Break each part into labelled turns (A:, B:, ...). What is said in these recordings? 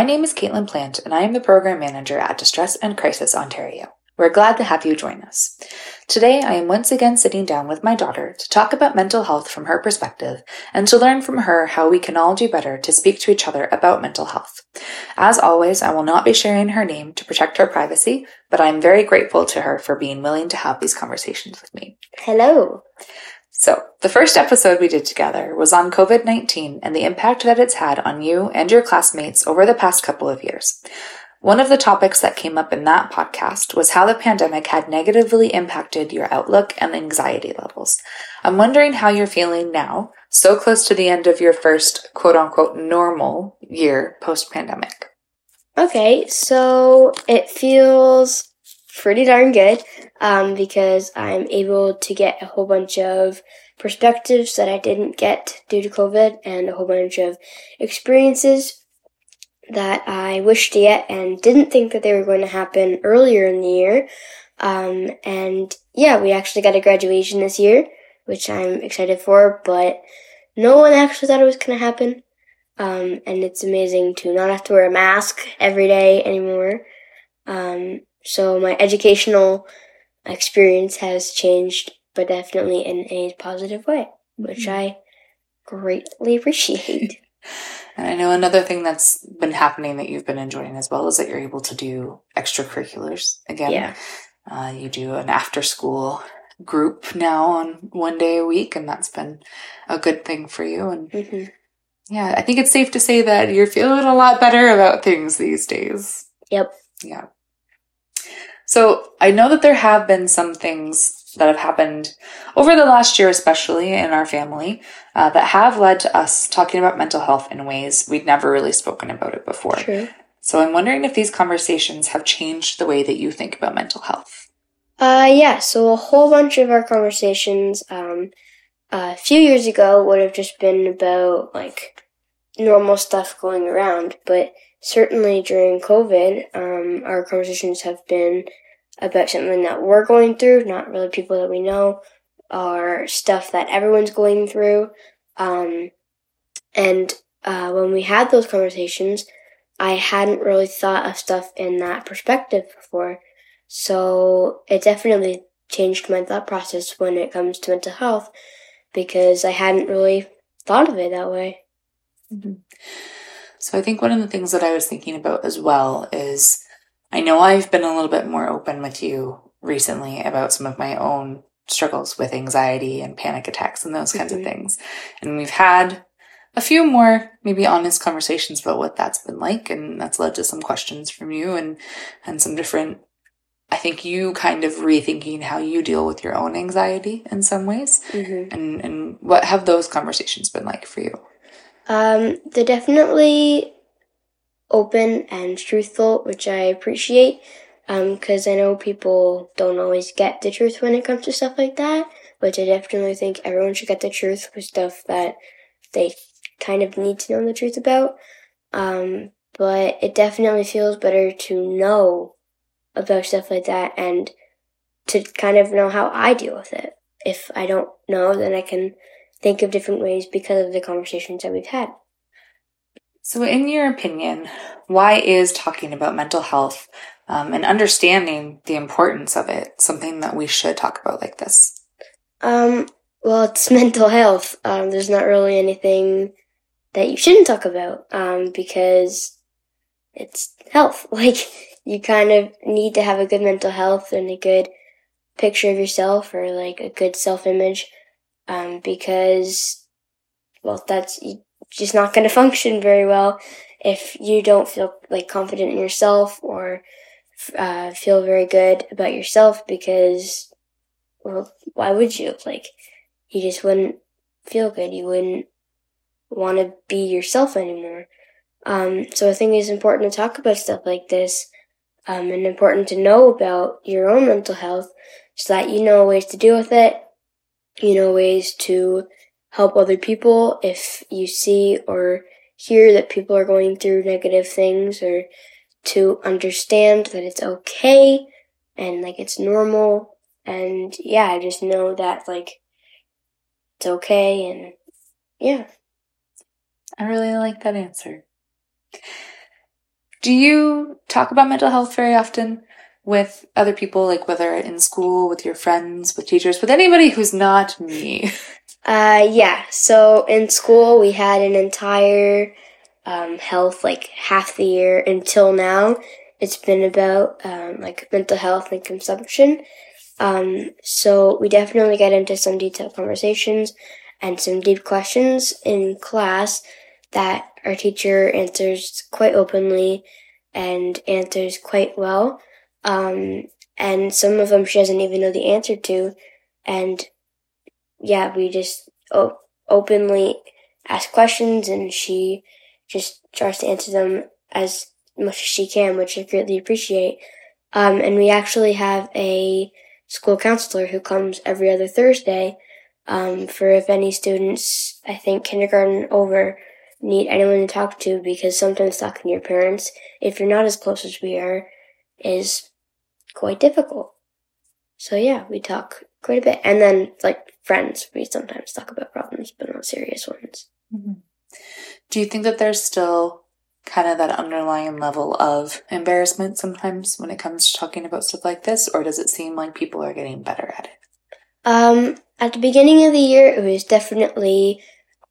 A: My name is Caitlin Plant, and I am the Program Manager at Distress and Crisis Ontario. We're glad to have you join us. Today, I am once again sitting down with my daughter to talk about mental health from her perspective and to learn from her how we can all do better to speak to each other about mental health. As always, I will not be sharing her name to protect her privacy, but I am very grateful to her for being willing to have these conversations with me.
B: Hello.
A: So, the first episode we did together was on COVID 19 and the impact that it's had on you and your classmates over the past couple of years. One of the topics that came up in that podcast was how the pandemic had negatively impacted your outlook and anxiety levels. I'm wondering how you're feeling now, so close to the end of your first quote unquote normal year post pandemic.
B: Okay, so it feels pretty darn good um, because I'm able to get a whole bunch of perspectives that I didn't get due to COVID and a whole bunch of experiences that I wished to get and didn't think that they were going to happen earlier in the year. Um, and yeah, we actually got a graduation this year, which I'm excited for, but no one actually thought it was going to happen. Um, and it's amazing to not have to wear a mask every day anymore. Um, so my educational experience has changed, but definitely in a positive way, which
A: Mm-hmm.
B: I greatly appreciate.
A: And I know another thing that's been happening that you've been enjoying as well is that you're able to do extracurriculars again.
B: yeah.
A: Uh, you do an after school group now on one day a week, and that's been a good thing for you. And
B: hmm
A: yeah, I think it's safe to say that you're feeling a lot better about things these days.
B: Yep.
A: Yeah. So I know that there have been some things that have happened over the last year, especially in our family, uh, that have led to us talking about mental health in ways we'd never really spoken about it before.
B: True.
A: So I'm wondering if these conversations have changed the way that you think about mental health.
B: Uh, yeah, so a whole bunch of our conversations, um, a few years ago would have just been about, like, normal stuff going around, but certainly during COVID, um, our conversations have been about something that we're going through, not really people that we know, or stuff that everyone's going through. Um, and, uh, when we had those conversations, I hadn't really thought of stuff in that perspective before. So it definitely changed my thought process when it comes to mental health because I hadn't really thought of it that way.
A: So I think one of the things that I was thinking about as well is I know I've been a little bit more open with you recently about some of my own struggles with anxiety and panic attacks and those kinds of
B: Mhm.
A: things. And we've had a few more maybe honest conversations about what that's been like and that's led to some questions from you and and some different I think you kind of rethinking how you deal with your own anxiety in some ways.
B: Mm-hmm.
A: And and what have those conversations been like for you?
B: Um, they're definitely open and truthful, which I appreciate because I know people don't always get the truth when it comes to stuff like that, which I definitely think everyone should get the truth with stuff that they kind of need to know the truth about. Um, but it definitely feels better to know about stuff like that and to kind of know how I deal with it. If I don't know, then I can think of different ways because of the conversations that we've had.
A: So, in your opinion, why is talking about mental health um, and understanding the importance of it something that we should talk about like this?
B: Um, well, it's mental health. Um, there's not really anything that you shouldn't talk about, um, because it's health. Like, you kind of need to have a good mental health and a good picture of yourself or like a good self image, um, because, well, that's just not going to function very well if you don't feel like confident in yourself or uh, feel very good about yourself because, well, why would you? Like, you just wouldn't feel good. You wouldn't want to be yourself anymore. Um, so I think it's important to talk about stuff like this, um, and important to know about your own mental health so that you know ways to deal with it. You know ways to help other people if you see or hear that people are going through negative things or to understand that it's okay and like it's normal and yeah, I just know that like it's okay and yeah.
A: I really like that answer. Do you talk about mental health very often with other people, like whether in school, with your friends, with teachers, with anybody who's not me?
B: Uh, yeah. So in school, we had an entire um, health like half the year until now. It's been about um, like mental health and consumption. Um, so we definitely get into some detailed conversations and some deep questions in class that our teacher answers quite openly and answers quite well. Um, and some of them she doesn't even know the answer to. And yeah, we just openly ask questions and she just tries to answer them as much as she can, which I greatly appreciate. Um, and we actually have a school counselor who comes every other Thursday um, for if any students, I think kindergarten over, need anyone to talk to because sometimes talking to your parents, if you're not as close as we are, is quite difficult. So yeah, we talk quite a bit. And then, like friends, we sometimes talk about problems, but not serious ones.
A: Mm-hmm. Do you think that there's still kind of that underlying level of embarrassment sometimes when it comes to talking about stuff like this, or does it seem like people are getting better at it?
B: Um, at the beginning of the year, it was definitely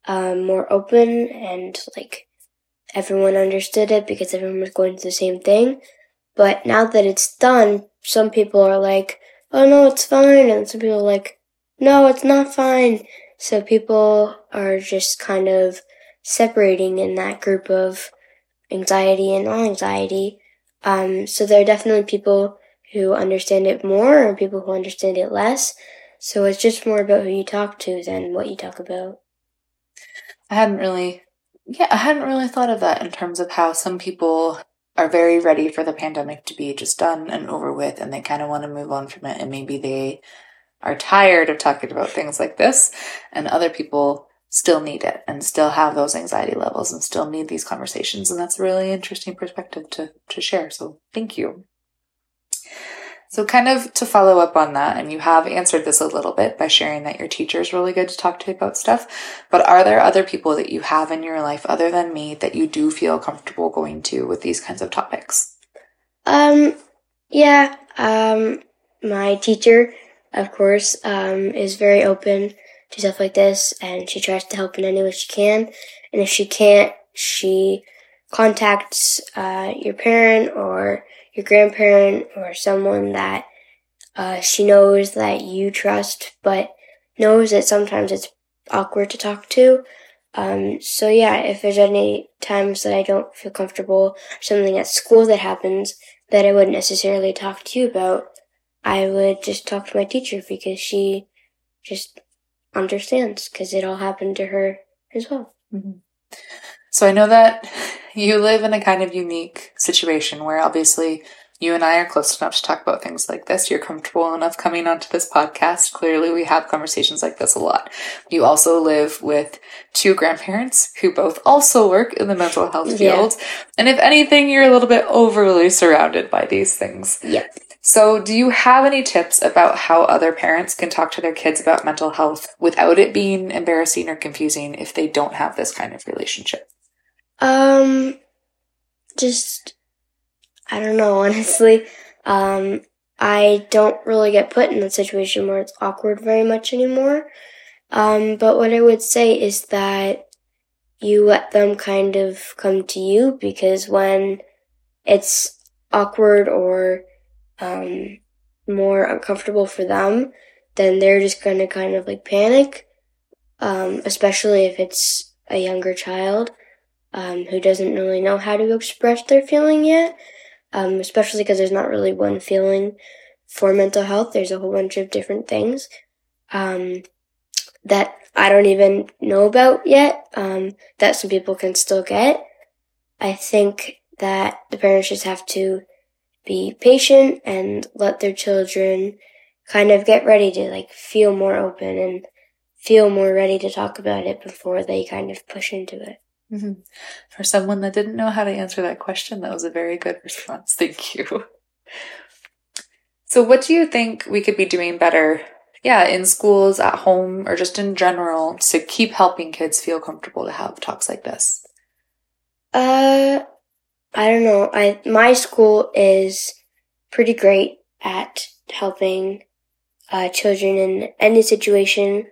B: um, more open and like everyone understood it because everyone was going through the same thing. But now that it's done, some people are like, oh no, it's fine. And some people are like, no, it's not fine. So people are just kind of separating in that group of anxiety and non anxiety. Um, so there are definitely people who understand it more and people who understand it less. So it's just more about who you talk to than what you talk about.
A: I hadn't really, yeah, I hadn't really thought of that in terms of how some people are very ready for the pandemic to be just done and over with and they kind of want to move on from it and maybe they are tired of talking about things like this and other people still need it and still have those anxiety levels and still need these conversations and that's a really interesting perspective to to share so thank you so kind of to follow up on that and you have answered this a little bit by sharing that your teacher is really good to talk to about stuff but are there other people that you have in your life other than me that you do feel comfortable going to with these kinds of topics
B: um yeah um my teacher of course um is very open to stuff like this, and she tries to help in any way she can. And if she can't, she contacts uh, your parent or your grandparent or someone that uh, she knows that you trust, but knows that sometimes it's awkward to talk to. Um, so yeah, if there's any times that I don't feel comfortable, something at school that happens that I wouldn't necessarily talk to you about, I would just talk to my teacher because she just understands because it all happened to her as well.
A: Mm-hmm. So I know that you live in a kind of unique situation where obviously you and I are close enough to talk about things like this. You're comfortable enough coming onto this podcast. Clearly, we have conversations like this a lot. You also live with two grandparents who both also work in the mental health field. Yeah. And if anything, you're a little bit overly surrounded by these things.
B: Yep.
A: So, do you have any tips about how other parents can talk to their kids about mental health without it being embarrassing or confusing if they don't have this kind of relationship?
B: Um, just, I don't know, honestly. Um, I don't really get put in a situation where it's awkward very much anymore. Um, but what I would say is that you let them kind of come to you because when it's awkward or um, more uncomfortable for them, then they're just going to kind of like panic, um, especially if it's a younger child um, who doesn't really know how to express their feeling yet, um, especially because there's not really one feeling for mental health. There's a whole bunch of different things um, that I don't even know about yet um, that some people can still get. I think that the parents just have to be patient and let their children kind of get ready to like feel more open and feel more ready to talk about it before they kind of push into it.
A: Mm-hmm. For someone that didn't know how to answer that question, that was a very good response. Thank you. So, what do you think we could be doing better, yeah, in schools, at home, or just in general to keep helping kids feel comfortable to have talks like this?
B: Uh, I don't know. I my school is pretty great at helping uh, children in any situation,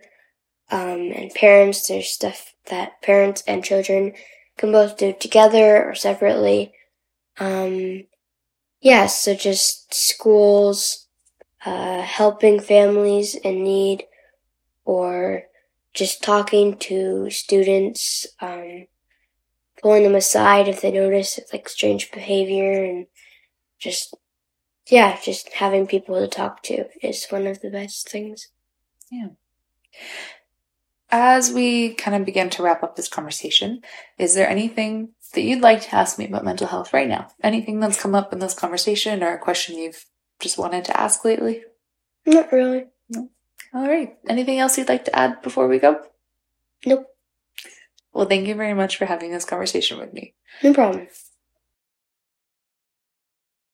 B: um, and parents. There's stuff that parents and children can both do together or separately. Um, yeah, so just schools uh, helping families in need, or just talking to students. Um, pulling them aside if they notice like strange behavior and just yeah, just having people to talk to is one of the best things.
A: Yeah. As we kind of begin to wrap up this conversation, is there anything that you'd like to ask me about mental health right now? Anything that's come up in this conversation or a question you've just wanted to ask lately?
B: Not really.
A: No. All right. Anything else you'd like to add before we go?
B: Nope.
A: Well, thank you very much for having this conversation with me.
B: No problem.